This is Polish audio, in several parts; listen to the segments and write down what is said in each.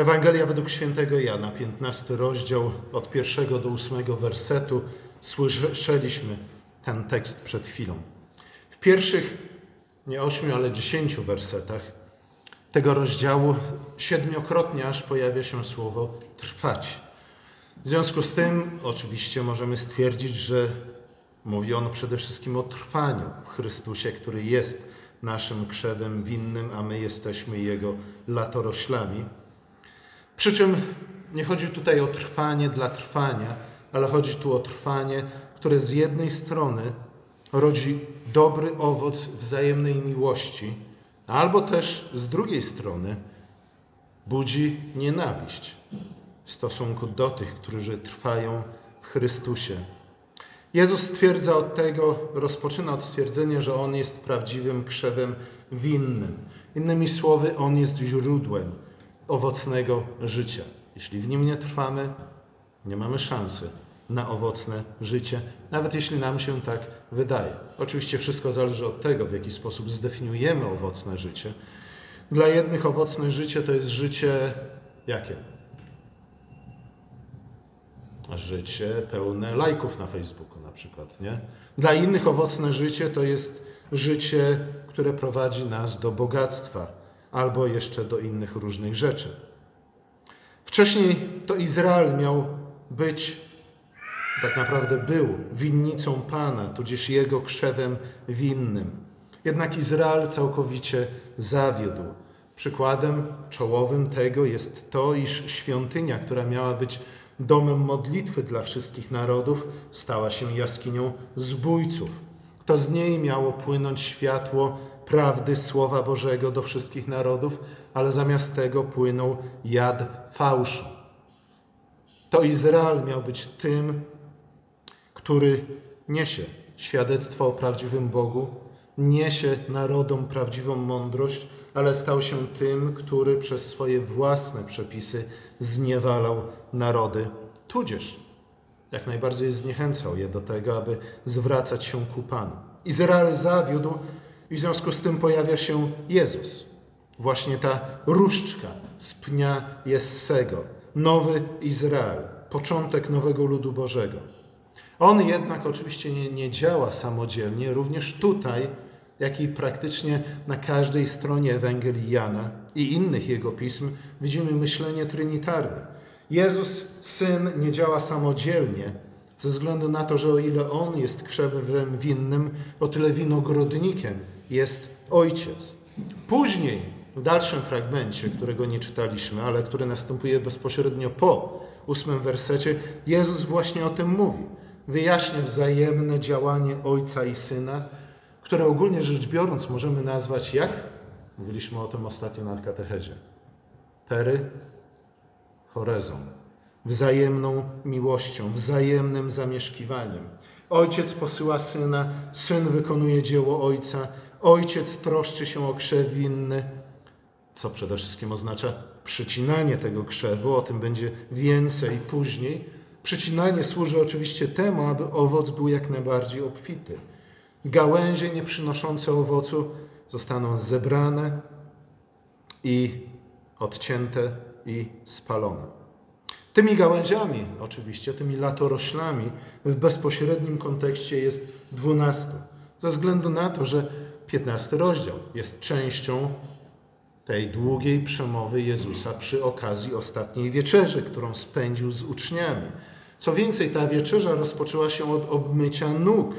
Ewangelia według świętego Jana, 15 rozdział od pierwszego do ósmego wersetu. Słyszeliśmy ten tekst przed chwilą. W pierwszych nie ośmiu, ale dziesięciu wersetach tego rozdziału siedmiokrotnie aż pojawia się słowo trwać. W związku z tym oczywiście możemy stwierdzić, że mówi on przede wszystkim o trwaniu w Chrystusie, który jest naszym krzewem winnym, a my jesteśmy Jego latoroślami. Przy czym nie chodzi tutaj o trwanie dla trwania, ale chodzi tu o trwanie, które z jednej strony rodzi dobry owoc wzajemnej miłości, albo też z drugiej strony budzi nienawiść w stosunku do tych, którzy trwają w Chrystusie. Jezus stwierdza od tego, rozpoczyna od stwierdzenia, że On jest prawdziwym krzewem winnym. Innymi słowy, On jest źródłem owocnego życia. Jeśli w Nim nie trwamy, nie mamy szansy na owocne życie, nawet jeśli nam się tak wydaje. Oczywiście wszystko zależy od tego, w jaki sposób zdefiniujemy owocne życie. Dla jednych owocne życie to jest życie jakie? Życie pełne lajków na Facebooku na przykład, nie? Dla innych owocne życie to jest życie, które prowadzi nas do bogactwa albo jeszcze do innych różnych rzeczy. Wcześniej to Izrael miał być, tak naprawdę był, winnicą Pana, tudzież jego krzewem winnym. Jednak Izrael całkowicie zawiódł. Przykładem czołowym tego jest to, iż świątynia, która miała być domem modlitwy dla wszystkich narodów, stała się jaskinią zbójców. To z niej miało płynąć światło prawdy Słowa Bożego do wszystkich narodów, ale zamiast tego płynął jad fałszu. To Izrael miał być tym, który niesie świadectwo o prawdziwym Bogu, niesie narodom prawdziwą mądrość, ale stał się tym, który przez swoje własne przepisy zniewalał narody, tudzież jak najbardziej zniechęcał je do tego, aby zwracać się ku Panu. Izrael zawiódł i w związku z tym pojawia się Jezus. Właśnie ta różdżka z pnia Jessego, nowy Izrael, początek nowego ludu Bożego. On jednak oczywiście nie, nie działa samodzielnie, również tutaj, jak i praktycznie na każdej stronie Ewangelii Jana i innych jego pism widzimy myślenie trinitarne. Jezus, Syn, nie działa samodzielnie, ze względu na to, że o ile On jest krzewem winnym, o tyle winogrodnikiem jest Ojciec. Później, w dalszym fragmencie, którego nie czytaliśmy, ale który następuje bezpośrednio po ósmym wersecie, Jezus właśnie o tym mówi. Wyjaśnia wzajemne działanie Ojca i Syna, które ogólnie rzecz biorąc możemy nazwać jak? Mówiliśmy o tym ostatnio na katechezie. Pery chorezą, wzajemną miłością, wzajemnym zamieszkiwaniem. Ojciec posyła syna, syn wykonuje dzieło ojca, ojciec troszczy się o krzew winny, co przede wszystkim oznacza przycinanie tego krzewu, o tym będzie więcej później. Przycinanie służy oczywiście temu, aby owoc był jak najbardziej obfity. Gałęzie nie przynoszące owocu zostaną zebrane i odcięte i spalone. Tymi gałęziami, oczywiście, tymi latoroślami w bezpośrednim kontekście jest dwunastu. Ze względu na to, że piętnasty rozdział jest częścią tej długiej przemowy Jezusa przy okazji ostatniej wieczerzy, którą spędził z uczniami. Co więcej, ta wieczerza rozpoczęła się od obmycia nóg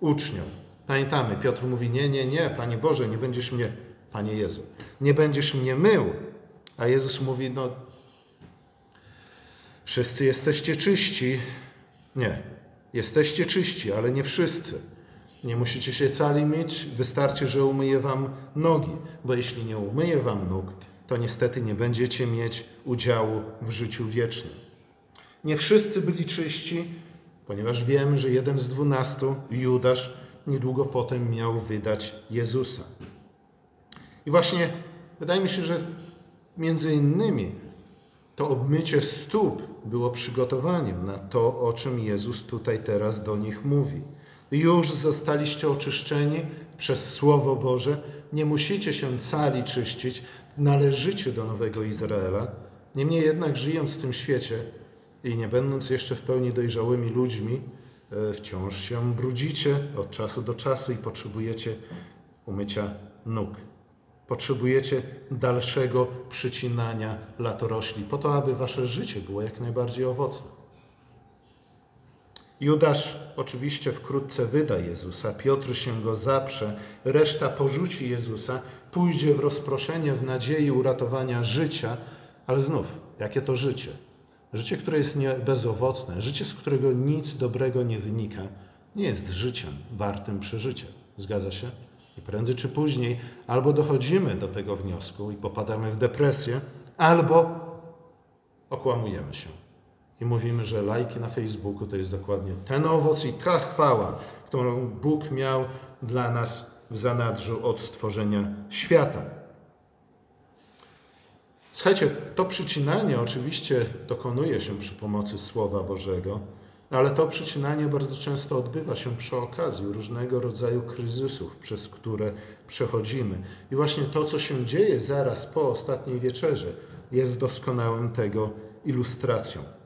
uczniom. Pamiętamy, Piotr mówi: Nie, nie, nie, Panie Boże, nie będziesz mnie, Panie Jezu, nie będziesz mnie mył. A Jezus mówi: No, wszyscy jesteście czyści. Nie, jesteście czyści, ale nie wszyscy. Nie musicie się cali myć, wystarczy, że umyję wam nogi, bo jeśli nie umyję wam nóg, to niestety nie będziecie mieć udziału w życiu wiecznym. Nie wszyscy byli czyści, ponieważ wiemy, że jeden z dwunastu, Judasz, niedługo potem miał wydać Jezusa. I właśnie wydaje mi się, że między innymi to obmycie stóp było przygotowaniem na to, o czym Jezus tutaj teraz do nich mówi. Już zostaliście oczyszczeni przez Słowo Boże, nie musicie się cali czyścić, należycie do Nowego Izraela, Niemniej jednak, żyjąc w tym świecie i nie będąc jeszcze w pełni dojrzałymi ludźmi, e, wciąż się brudzicie od czasu do czasu i potrzebujecie umycia nóg. Potrzebujecie dalszego przycinania latorośli, po to, aby wasze życie było jak najbardziej owocne. Judasz oczywiście wkrótce wyda Jezusa, Piotr się go zaprze, reszta porzuci Jezusa, pójdzie w rozproszenie w nadziei uratowania życia, ale znów, jakie to życie? Życie, które jest nie, bezowocne, życie, z którego nic dobrego nie wynika, nie jest życiem wartym przeżycia. Zgadza się? I prędzej czy później albo dochodzimy do tego wniosku i popadamy w depresję, albo okłamujemy się i mówimy, że lajki na Facebooku to jest dokładnie ten owoc i ta chwała, którą Bóg miał dla nas w zanadrzu od stworzenia świata. Słuchajcie, to przycinanie oczywiście dokonuje się przy pomocy Słowa Bożego, ale to przycinanie bardzo często odbywa się przy okazji różnego rodzaju kryzysów, przez które przechodzimy. I właśnie to, co się dzieje zaraz po ostatniej wieczerze, jest doskonałym tego ilustracją.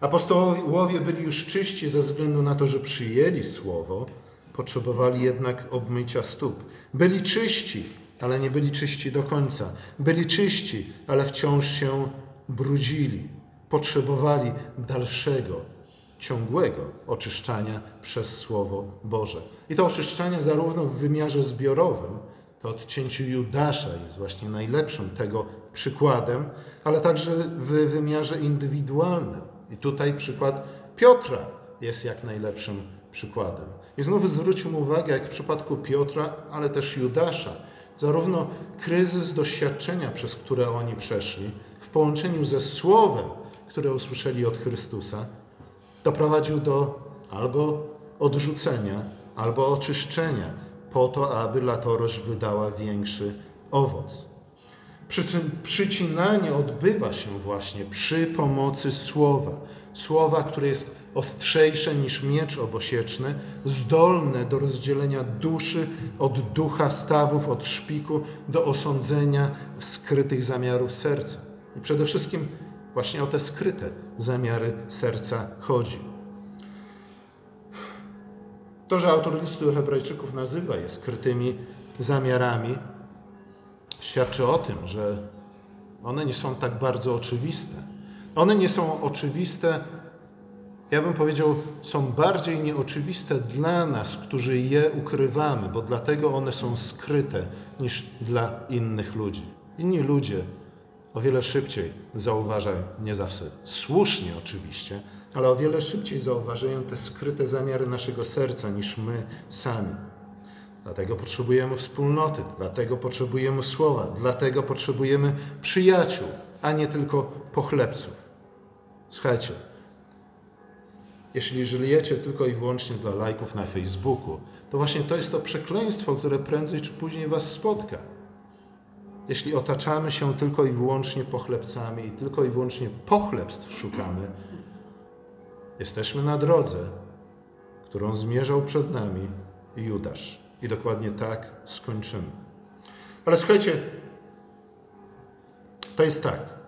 Apostołowie byli już czyści ze względu na to, że przyjęli słowo, potrzebowali jednak obmycia stóp. Byli czyści, ale nie byli czyści do końca. Byli czyści, ale wciąż się brudzili. Potrzebowali dalszego, ciągłego oczyszczania przez Słowo Boże. I to oczyszczanie zarówno w wymiarze zbiorowym, to odcięciu Judasza jest właśnie najlepszym tego przykładem, ale także w wymiarze indywidualnym. I tutaj przykład Piotra jest jak najlepszym przykładem. I znowu zwróćmy uwagę, jak w przypadku Piotra, ale też Judasza, zarówno kryzys doświadczenia, przez które oni przeszli, w połączeniu ze słowem, które usłyszeli od Chrystusa, doprowadził do albo odrzucenia, albo oczyszczenia, po to, aby latorość wydała większy owoc. Przycinanie odbywa się właśnie przy pomocy słowa. Słowa, które jest ostrzejsze niż miecz obosieczny, zdolne do rozdzielenia duszy od ducha, stawów od szpiku, do osądzenia skrytych zamiarów serca. I przede wszystkim właśnie o te skryte zamiary serca chodzi. To, że autor listu Hebrajczyków nazywa je skrytymi zamiarami, świadczy o tym, że one nie są tak bardzo oczywiste. One nie są oczywiste, ja bym powiedział, są bardziej nieoczywiste dla nas, którzy je ukrywamy, bo dlatego one są skryte niż dla innych ludzi. Inni ludzie o wiele szybciej zauważają, nie zawsze słusznie oczywiście, ale o wiele szybciej zauważają te skryte zamiary naszego serca niż my sami. Dlatego potrzebujemy wspólnoty, dlatego potrzebujemy słowa, dlatego potrzebujemy przyjaciół, a nie tylko pochlebców. Słuchajcie, jeśli żyjecie tylko i wyłącznie dla lajków na Facebooku, to właśnie to jest to przekleństwo, które prędzej czy później Was spotka. Jeśli otaczamy się tylko i wyłącznie pochlebcami i tylko i wyłącznie pochlebstw szukamy, jesteśmy na drodze, którą zmierzał przed nami Judasz. I dokładnie tak skończymy. Ale słuchajcie, to jest tak.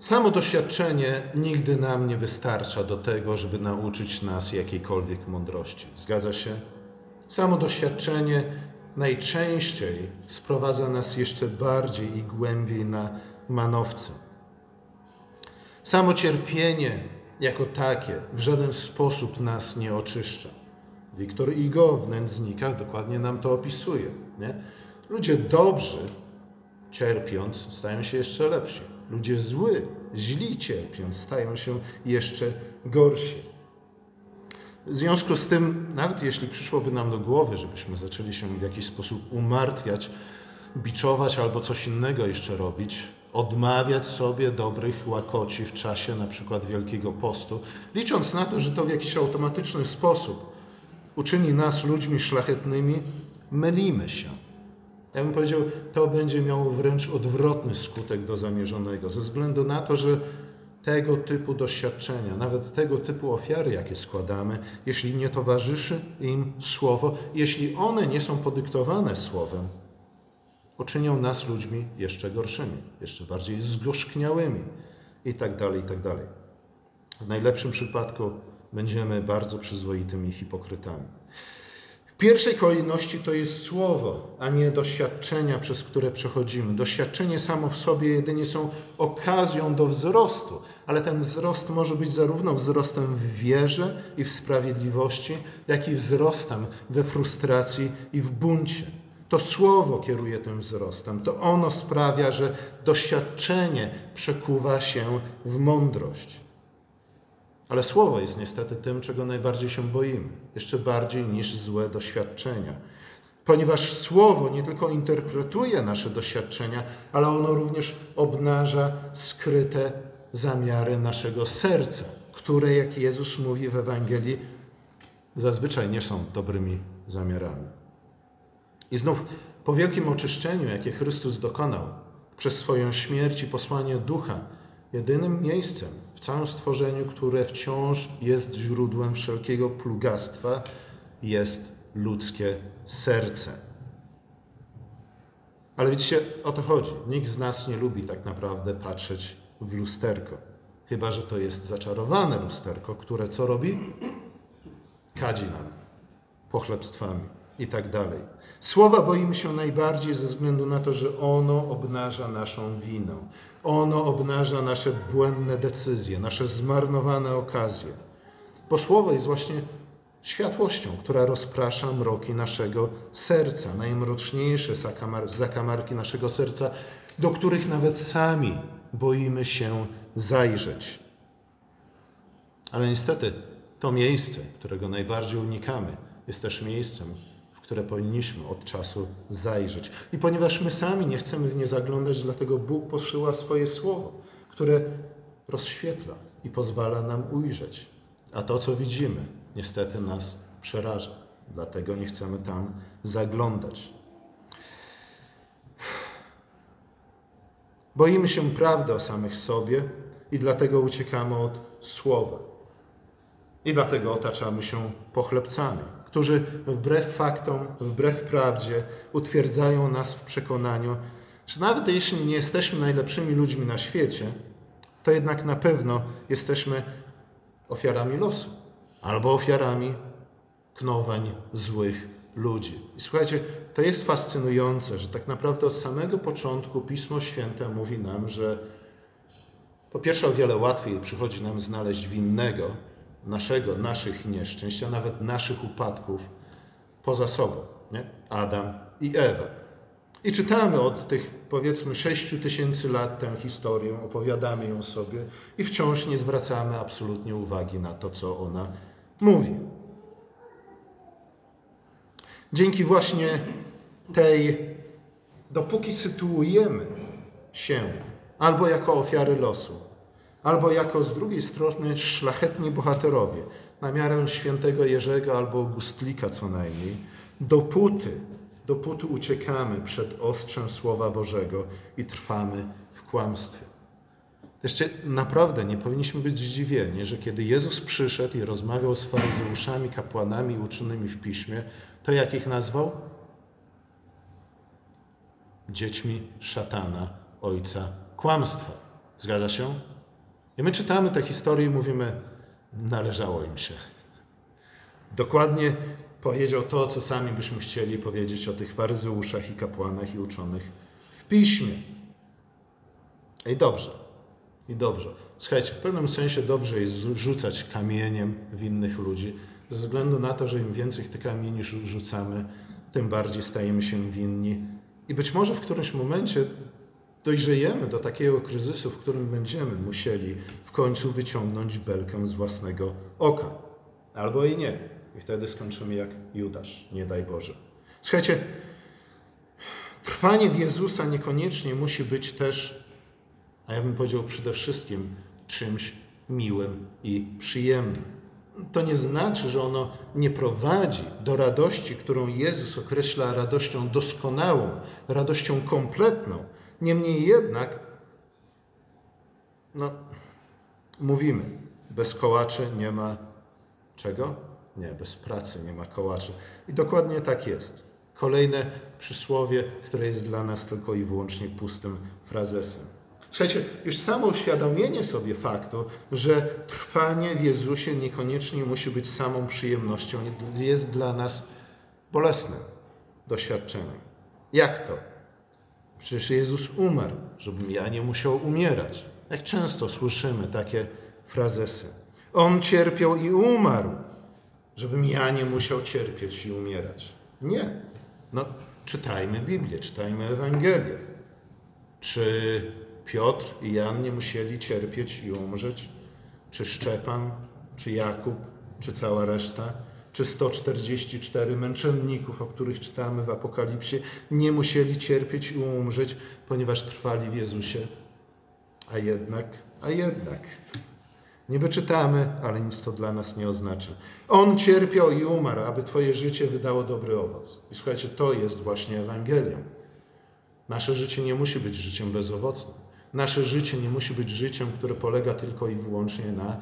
Samo doświadczenie nigdy nam nie wystarcza do tego, żeby nauczyć nas jakiejkolwiek mądrości. Zgadza się? Samo doświadczenie najczęściej sprowadza nas jeszcze bardziej i głębiej na manowce. Samo cierpienie jako takie w żaden sposób nas nie oczyszcza. Wiktor Igo w Nędznikach dokładnie nam to opisuje. Nie? Ludzie dobrzy, cierpiąc, stają się jeszcze lepsi. Ludzie zły, źli cierpiąc, stają się jeszcze gorsi. W związku z tym, nawet jeśli przyszłoby nam do głowy, żebyśmy zaczęli się w jakiś sposób umartwiać, biczować albo coś innego jeszcze robić, odmawiać sobie dobrych łakoci w czasie na przykład Wielkiego Postu, licząc na to, że to w jakiś automatyczny sposób uczyni nas ludźmi szlachetnymi, mylimy się. Ja bym powiedział, to będzie miało wręcz odwrotny skutek do zamierzonego, ze względu na to, że tego typu doświadczenia, nawet tego typu ofiary, jakie składamy, jeśli nie towarzyszy im słowo, jeśli one nie są podyktowane słowem, uczynią nas ludźmi jeszcze gorszymi, jeszcze bardziej zgorzkniałymi i tak dalej, i tak dalej. W najlepszym przypadku będziemy bardzo przyzwoitymi hipokrytami. W pierwszej kolejności to jest słowo, a nie doświadczenia, przez które przechodzimy. Doświadczenie samo w sobie jedynie są okazją do wzrostu, ale ten wzrost może być zarówno wzrostem w wierze i w sprawiedliwości, jak i wzrostem we frustracji i w buncie. To słowo kieruje tym wzrostem. To ono sprawia, że doświadczenie przekuwa się w mądrość. Ale słowo jest niestety tym, czego najbardziej się boimy, jeszcze bardziej niż złe doświadczenia. Ponieważ słowo nie tylko interpretuje nasze doświadczenia, ale ono również obnaża skryte zamiary naszego serca, które, jak Jezus mówi w Ewangelii, zazwyczaj nie są dobrymi zamiarami. I znów po wielkim oczyszczeniu, jakie Chrystus dokonał przez swoją śmierć i posłanie ducha, jedynym miejscem w całym stworzeniu, które wciąż jest źródłem wszelkiego plugastwa, jest ludzkie serce. Ale widzicie, o to chodzi. Nikt z nas nie lubi tak naprawdę patrzeć w lusterko. Chyba, że to jest zaczarowane lusterko, które co robi? Kadzi nam pochlebstwami i tak dalej. Słowa boimy się najbardziej ze względu na to, że ono obnaża naszą winę. Ono obnaża nasze błędne decyzje, nasze zmarnowane okazje. Bo słowo jest właśnie światłością, która rozprasza mroki naszego serca, najmroczniejsze zakamarki naszego serca, do których nawet sami boimy się zajrzeć. Ale niestety to miejsce, którego najbardziej unikamy, jest też miejscem, które powinniśmy od czasu zajrzeć. I ponieważ my sami nie chcemy nie zaglądać, dlatego Bóg poszyła swoje słowo, które rozświetla i pozwala nam ujrzeć. A to, co widzimy, niestety nas przeraża. Dlatego nie chcemy tam zaglądać. Boimy się prawdy o samych sobie i dlatego uciekamy od słowa. I dlatego otaczamy się pochlebcami którzy wbrew faktom, wbrew prawdzie utwierdzają nas w przekonaniu, że nawet jeśli nie jesteśmy najlepszymi ludźmi na świecie, to jednak na pewno jesteśmy ofiarami losu albo ofiarami knowań złych ludzi. I słuchajcie, to jest fascynujące, że tak naprawdę od samego początku Pismo Święte mówi nam, że po pierwsze o wiele łatwiej przychodzi nam znaleźć winnego, naszego, naszych nieszczęść, a nawet naszych upadków poza sobą. Nie? Adam i Ewa. I czytamy od tych powiedzmy 6 tysięcy lat tę historię, opowiadamy ją sobie i wciąż nie zwracamy absolutnie uwagi na to, co ona mówi. Dzięki właśnie tej, dopóki sytuujemy się albo jako ofiary losu, albo jako z drugiej strony szlachetni bohaterowie, na miarę świętego Jerzego albo Augustlika co najmniej, dopóty, dopóty uciekamy przed ostrzem Słowa Bożego i trwamy w kłamstwie. Jeszcze naprawdę nie powinniśmy być zdziwieni, że kiedy Jezus przyszedł i rozmawiał z faryzeuszami, kapłanami uczonymi w piśmie, to jak ich nazwał? Dziećmi szatana, ojca kłamstwa. Zgadza się? I my czytamy tę historię i mówimy, należało im się. Dokładnie powiedział to, co sami byśmy chcieli powiedzieć o tych faryzeuszach i kapłanach i uczonych w piśmie. I dobrze, i dobrze. Słuchajcie, w pewnym sensie dobrze jest rzucać kamieniem w innych ludzi, ze względu na to, że im więcej tych kamieni rzucamy, tym bardziej stajemy się winni. I być może w którymś momencie dojrzejemy do takiego kryzysu, w którym będziemy musieli w końcu wyciągnąć belkę z własnego oka. Albo i nie. I wtedy skończymy jak Judasz, nie daj Boże. Słuchajcie, trwanie w Jezusa niekoniecznie musi być też, a ja bym powiedział przede wszystkim, czymś miłym i przyjemnym. To nie znaczy, że ono nie prowadzi do radości, którą Jezus określa radością doskonałą, radością kompletną, Niemniej jednak, no, mówimy, bez kołaczy nie ma czego? Nie, bez pracy nie ma kołaczy. I dokładnie tak jest. Kolejne przysłowie, które jest dla nas tylko i wyłącznie pustym frazesem. Słuchajcie, już samo uświadomienie sobie faktu, że trwanie w Jezusie niekoniecznie musi być samą przyjemnością, jest dla nas bolesnym doświadczeniem. Jak to? Przecież Jezus umarł, żebym ja nie musiał umierać. Jak często słyszymy takie frazesy. On cierpiał i umarł, żebym ja nie musiał cierpieć i umierać. Nie. No, czytajmy Biblię, czytajmy Ewangelię. Czy Piotr i Jan nie musieli cierpieć i umrzeć? Czy Szczepan, czy Jakub, czy cała reszta? Czy 144 męczenników, o których czytamy w Apokalipsie, nie musieli cierpieć i umrzeć, ponieważ trwali w Jezusie? A jednak, a jednak. Niby czytamy, ale nic to dla nas nie oznacza. On cierpiał i umarł, aby Twoje życie wydało dobry owoc. I słuchajcie, to jest właśnie Ewangelią. Nasze życie nie musi być życiem bezowocnym. Nasze życie nie musi być życiem, które polega tylko i wyłącznie na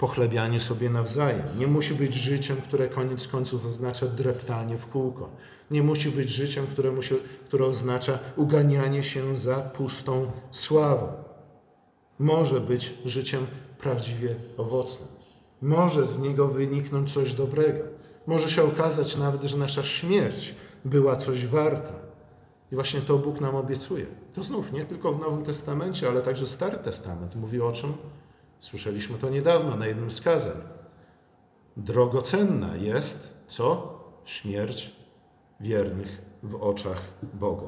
pochlebianiu sobie nawzajem. Nie musi być życiem, które koniec końców oznacza dreptanie w kółko. Nie musi być życiem, które, musi, które oznacza uganianie się za pustą sławą. Może być życiem prawdziwie owocnym. Może z niego wyniknąć coś dobrego. Może się okazać nawet, że nasza śmierć była coś warta. I właśnie to Bóg nam obiecuje. To znów nie tylko w Nowym Testamencie, ale także Stary Testament mówi o czym? Słyszeliśmy to niedawno na jednym z kazań. Drogocenna jest co? Śmierć wiernych w oczach Boga.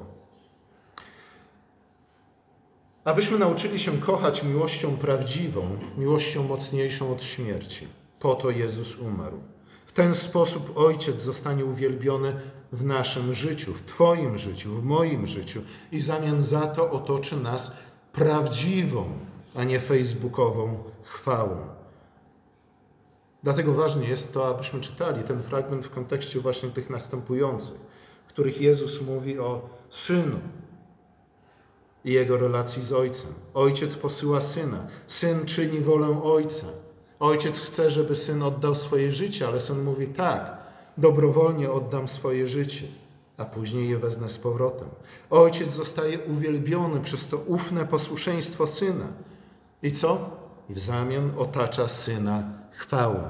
Abyśmy nauczyli się kochać miłością prawdziwą, miłością mocniejszą od śmierci. Po to Jezus umarł. W ten sposób Ojciec zostanie uwielbiony w naszym życiu, w Twoim życiu, w moim życiu i w zamian za to otoczy nas prawdziwą, a nie facebookową chwałą. Dlatego ważne jest to, abyśmy czytali ten fragment w kontekście właśnie tych następujących, w których Jezus mówi o synu i jego relacji z ojcem. Ojciec posyła syna, syn czyni wolę ojca. Ojciec chce, żeby syn oddał swoje życie, ale syn mówi tak, dobrowolnie oddam swoje życie, a później je wezmę z powrotem. Ojciec zostaje uwielbiony przez to ufne posłuszeństwo syna. I co? I w zamian otacza syna chwałą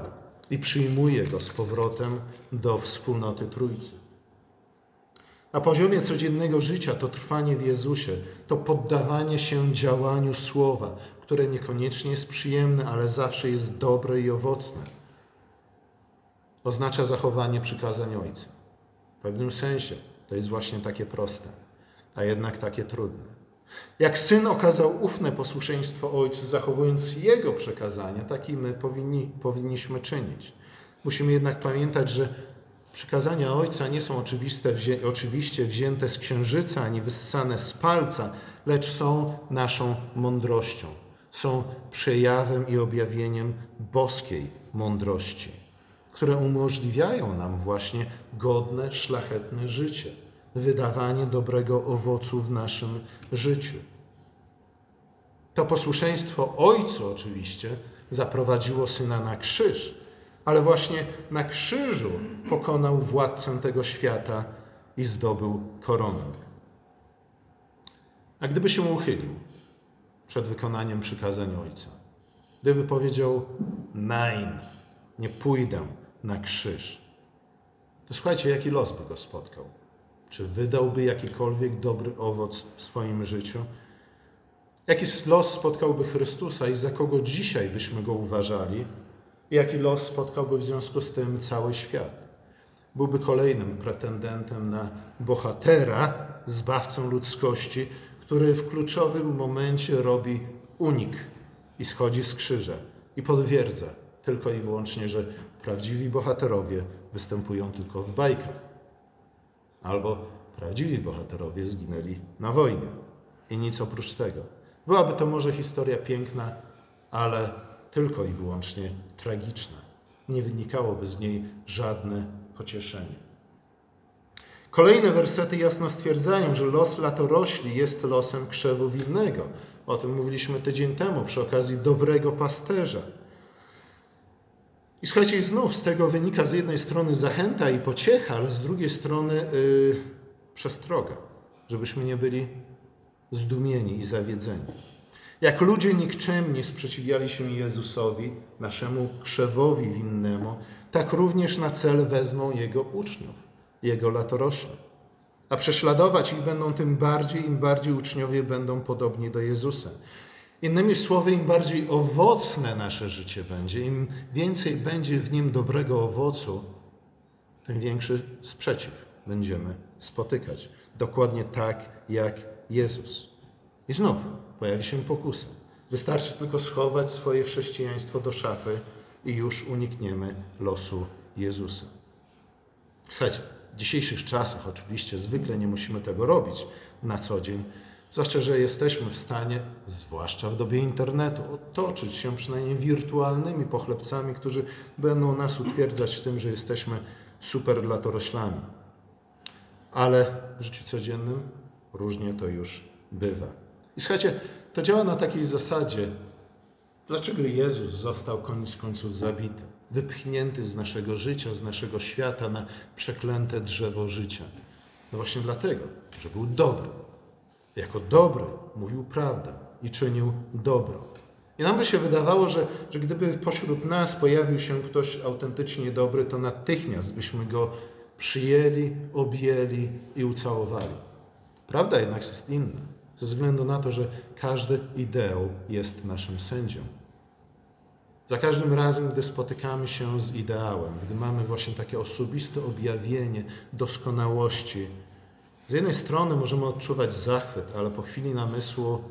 i przyjmuje go z powrotem do wspólnoty Trójcy. Na poziomie codziennego życia to trwanie w Jezusie, to poddawanie się działaniu słowa, które niekoniecznie jest przyjemne, ale zawsze jest dobre i owocne. Oznacza zachowanie przykazań Ojca. W pewnym sensie to jest właśnie takie proste, a jednak takie trudne. Jak syn okazał ufne posłuszeństwo ojcu, zachowując jego przekazania, tak i my powinni, powinniśmy czynić. Musimy jednak pamiętać, że przekazania ojca nie są oczywiste, wzię, oczywiście wzięte z księżyca ani wyssane z palca, lecz są naszą mądrością. Są przejawem i objawieniem boskiej mądrości, które umożliwiają nam właśnie godne, szlachetne życie wydawanie dobrego owocu w naszym życiu. To posłuszeństwo Ojcu oczywiście zaprowadziło syna na krzyż, ale właśnie na krzyżu pokonał władcę tego świata i zdobył koronę. A gdyby się uchylił przed wykonaniem przykazań Ojca, gdyby powiedział: Nein, nie pójdę na krzyż, to słuchajcie, jaki los by go spotkał. Czy wydałby jakikolwiek dobry owoc w swoim życiu? Jaki los spotkałby Chrystusa i za kogo dzisiaj byśmy go uważali? Jaki los spotkałby w związku z tym cały świat? Byłby kolejnym pretendentem na bohatera, zbawcą ludzkości, który w kluczowym momencie robi unik i schodzi z krzyża i potwierdza tylko i wyłącznie, że prawdziwi bohaterowie występują tylko w bajkach albo prawdziwi bohaterowie zginęli na wojnie. I nic oprócz tego. Byłaby to może historia piękna, ale tylko i wyłącznie tragiczna. Nie wynikałoby z niej żadne pocieszenie. Kolejne wersety jasno stwierdzają, że los latorośli jest losem krzewu winnego. O tym mówiliśmy tydzień temu przy okazji dobrego pasterza. I słuchajcie, znów z tego wynika z jednej strony zachęta i pociecha, ale z drugiej strony yy, przestroga, żebyśmy nie byli zdumieni i zawiedzeni. Jak ludzie nikczemnie sprzeciwiali się Jezusowi, naszemu krzewowi winnemu, tak również na cel wezmą Jego uczniów, Jego latorośle. A prześladować ich będą tym bardziej, im bardziej uczniowie będą podobni do Jezusa. Innymi słowy, im bardziej owocne nasze życie będzie, im więcej będzie w nim dobrego owocu, tym większy sprzeciw będziemy spotykać. Dokładnie tak jak Jezus. I znów pojawi się pokusa. Wystarczy tylko schować swoje chrześcijaństwo do szafy i już unikniemy losu Jezusa. Słuchajcie, w dzisiejszych czasach oczywiście zwykle nie musimy tego robić na co dzień, zwłaszcza, że jesteśmy w stanie, zwłaszcza w dobie internetu, otoczyć się przynajmniej wirtualnymi pochlebcami, którzy będą nas utwierdzać w tym, że jesteśmy super. Ale w życiu codziennym różnie to już bywa. I słuchajcie, to działa na takiej zasadzie, dlaczego Jezus został koniec końców zabity, wypchnięty z naszego życia, z naszego świata na przeklęte drzewo życia. No właśnie dlatego, że był dobry. Jako dobry mówił prawdę i czynił dobro. I nam by się wydawało, że, że gdyby pośród nas pojawił się ktoś autentycznie dobry, to natychmiast byśmy go przyjęli, objęli i ucałowali. Prawda jednak jest inna ze względu na to, że każdy ideał jest naszym sędzią. Za każdym razem, gdy spotykamy się z ideałem, gdy mamy właśnie takie osobiste objawienie doskonałości, z jednej strony możemy odczuwać zachwyt, ale po chwili namysłu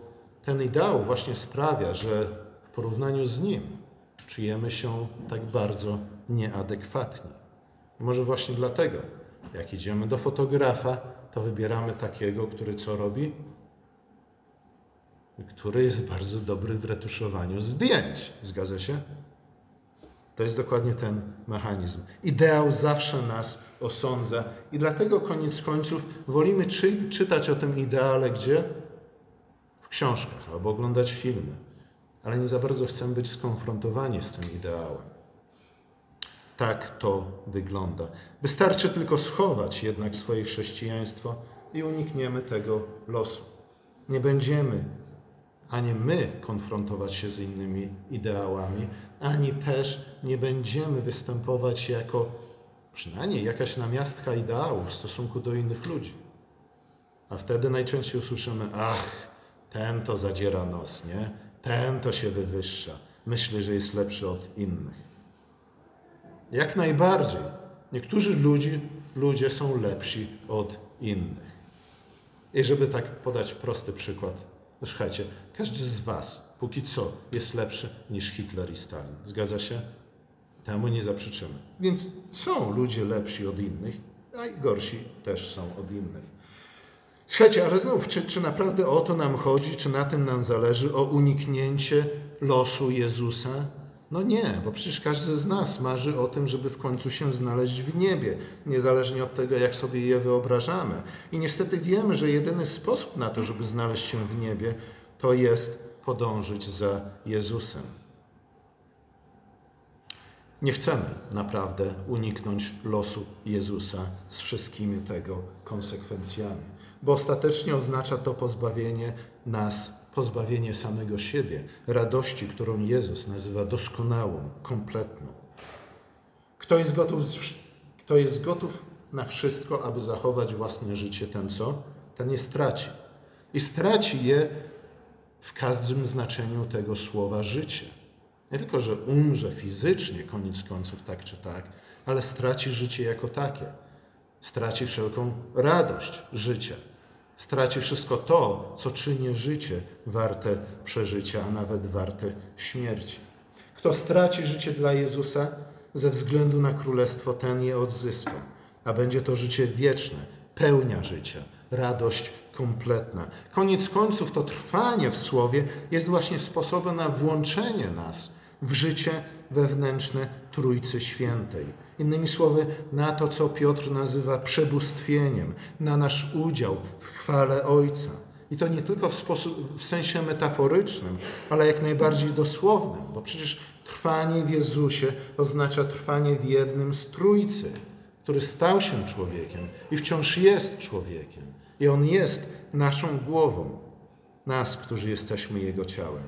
ten ideał właśnie sprawia, że w porównaniu z nim czujemy się tak bardzo nieadekwatni. Może właśnie dlatego, jak idziemy do fotografa, to wybieramy takiego, który co robi? który jest bardzo dobry w retuszowaniu zdjęć. Zgadza się? To jest dokładnie ten mechanizm. Ideał zawsze nas osądza i dlatego koniec końców wolimy czy, czytać o tym ideale gdzie? W książkach albo oglądać filmy. Ale nie za bardzo chcemy być skonfrontowani z tym ideałem. Tak to wygląda. Wystarczy tylko schować jednak swoje chrześcijaństwo i unikniemy tego losu. Nie będziemy ani my konfrontować się z innymi ideałami, ani też nie będziemy występować jako przynajmniej jakaś namiastka ideału w stosunku do innych ludzi. A wtedy najczęściej usłyszymy: Ach, ten to zadziera nos, nie? Ten to się wywyższa. Myśli, że jest lepszy od innych. Jak najbardziej. Niektórzy ludzie, są lepsi od innych. I żeby tak podać prosty przykład, słuchajcie, każdy z Was póki co jest lepszy niż Hitler i Stalin. Zgadza się? Temu nie zaprzeczymy. Więc są ludzie lepsi od innych, a i gorsi też są od innych. Słuchajcie, ale znów, czy, czy naprawdę o to nam chodzi, czy na tym nam zależy, o uniknięcie losu Jezusa? No nie, bo przecież każdy z nas marzy o tym, żeby w końcu się znaleźć w niebie, niezależnie od tego, jak sobie je wyobrażamy. I niestety wiemy, że jedyny sposób na to, żeby znaleźć się w niebie, to jest podążyć za Jezusem. Nie chcemy naprawdę uniknąć losu Jezusa z wszystkimi tego konsekwencjami, bo ostatecznie oznacza to pozbawienie nas pozbawienie samego siebie, radości, którą Jezus nazywa doskonałą, kompletną. Kto jest gotów, kto jest gotów na wszystko, aby zachować własne życie, ten co? Ten je straci. I straci je w każdym znaczeniu tego słowa życie. Nie tylko, że umrze fizycznie, koniec końców, tak czy tak, ale straci życie jako takie. Straci wszelką radość życia straci wszystko to, co czyni życie warte przeżycia, a nawet warte śmierci. Kto straci życie dla Jezusa, ze względu na królestwo, ten je odzyska, a będzie to życie wieczne, pełnia życia, radość kompletna. Koniec końców to trwanie w Słowie jest właśnie sposobem na włączenie nas w życie wewnętrzne Trójcy Świętej. Innymi słowy, na to, co Piotr nazywa przebóstwieniem, na nasz udział w chwale Ojca. I to nie tylko w, sposób, w sensie metaforycznym, ale jak najbardziej dosłownym, bo przecież trwanie w Jezusie oznacza trwanie w jednym z Trójcy, który stał się człowiekiem i wciąż jest człowiekiem. I On jest naszą głową, nas, którzy jesteśmy Jego ciałem.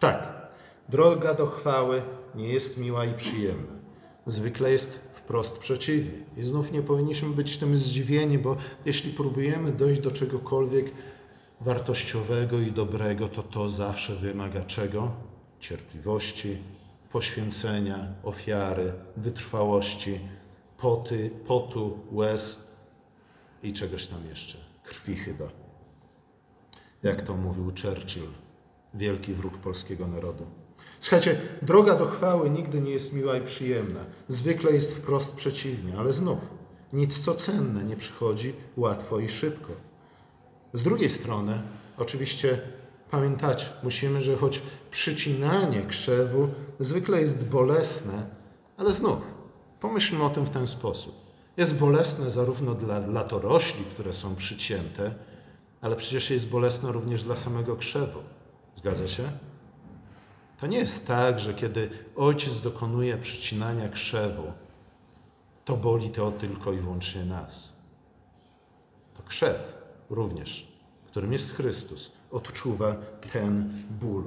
Tak, droga do chwały nie jest miła i przyjemna. Zwykle jest wprost przeciwnie. I znów nie powinniśmy być tym zdziwieni, bo jeśli próbujemy dojść do czegokolwiek wartościowego i dobrego, to to zawsze wymaga czego? Cierpliwości, poświęcenia, ofiary, wytrwałości, poty, potu, łez i czegoś tam jeszcze. Krwi chyba. Jak to mówił Churchill, wielki wróg polskiego narodu. Słuchajcie, droga do chwały nigdy nie jest miła i przyjemna. Zwykle jest wprost przeciwnie, ale znów, nic co cenne nie przychodzi łatwo i szybko. Z drugiej strony, oczywiście pamiętać musimy, że choć przycinanie krzewu zwykle jest bolesne, ale znów, pomyślmy o tym w ten sposób. Jest bolesne zarówno dla latorośli, które są przycięte, ale przecież jest bolesne również dla samego krzewu. Zgadza się? To nie jest tak, że kiedy ojciec dokonuje przycinania krzewu, to boli to tylko i wyłącznie nas. To krzew również, którym jest Chrystus, odczuwa ten ból.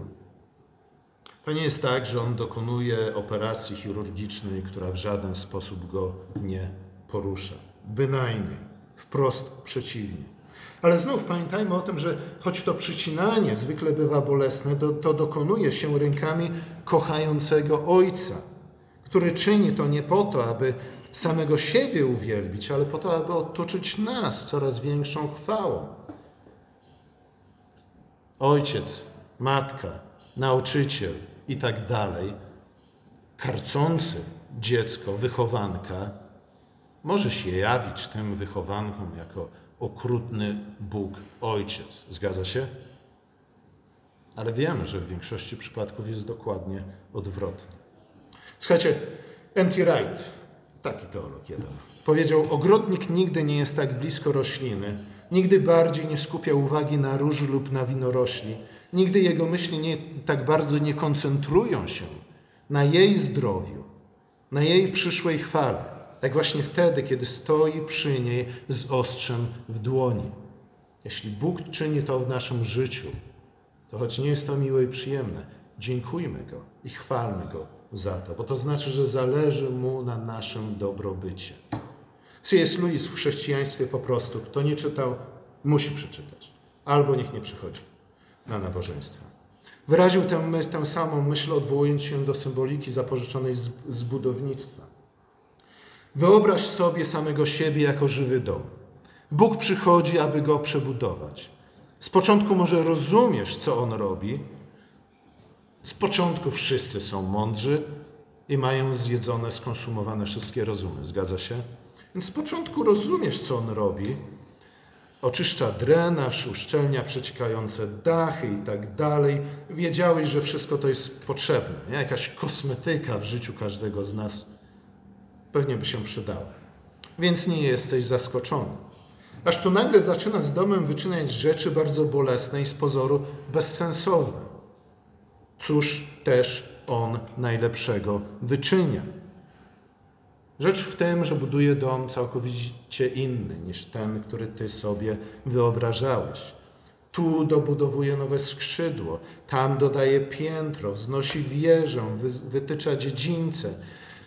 To nie jest tak, że on dokonuje operacji chirurgicznej, która w żaden sposób go nie porusza. Bynajmniej, wprost przeciwnie. Ale znów pamiętajmy o tym, że choć to przycinanie zwykle bywa bolesne, to, to dokonuje się rękami kochającego Ojca, który czyni to nie po to, aby samego siebie uwielbić, ale po to, aby otoczyć nas coraz większą chwałą. Ojciec, matka, nauczyciel i tak dalej, karcący dziecko, wychowanka, może się jawić tym wychowankom jako okrutny Bóg Ojciec. Zgadza się? Ale wiemy, że w większości przypadków jest dokładnie odwrotnie. Słuchajcie, N.T. Wright, taki teolog jeden, powiedział: Ogrodnik nigdy nie jest tak blisko rośliny, nigdy bardziej nie skupia uwagi na róży lub na winorośli, nigdy jego myśli nie, tak bardzo nie koncentrują się na jej zdrowiu, na jej przyszłej chwale jak właśnie wtedy, kiedy stoi przy niej z ostrzem w dłoni. Jeśli Bóg czyni to w naszym życiu, to choć nie jest to miłe i przyjemne, dziękujmy Go i chwalmy Go za to, bo to znaczy, że zależy Mu na naszym dobrobycie. C.S. Lewis w chrześcijaństwie po prostu, kto nie czytał, musi przeczytać, albo niech nie przychodzi na nabożeństwo. Wyraził tę, myśl, tę samą myśl, odwołując się do symboliki zapożyczonej z, z budownictwa. Wyobraź sobie samego siebie jako żywy dom. Bóg przychodzi, aby go przebudować. Z początku może rozumiesz, co on robi. Z początku wszyscy są mądrzy i mają zjedzone, skonsumowane wszystkie rozumy. Zgadza się? Więc z początku rozumiesz, co on robi. Oczyszcza drenaż, uszczelnia przeciekające dachy i tak dalej. Wiedziałeś, że wszystko to jest potrzebne. Nie? Jakaś kosmetyka w życiu każdego z nas pewnie by się przydała. Więc nie jesteś zaskoczony. Aż tu nagle zaczyna z domem wyczyniać rzeczy bardzo bolesne i z pozoru bezsensowne. Cóż też on najlepszego wyczynia? Rzecz w tym, że buduje dom całkowicie inny niż ten, który ty sobie wyobrażałeś. Tu dobudowuje nowe skrzydło, tam dodaje piętro, wznosi wieżę, wytycza dziedzińce,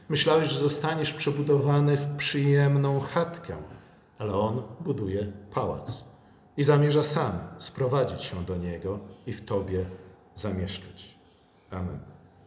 Myślałeś, że zostaniesz przebudowany w przyjemną chatkę, ale on buduje pałac i zamierza sam sprowadzić się do niego i w tobie zamieszkać. Amen.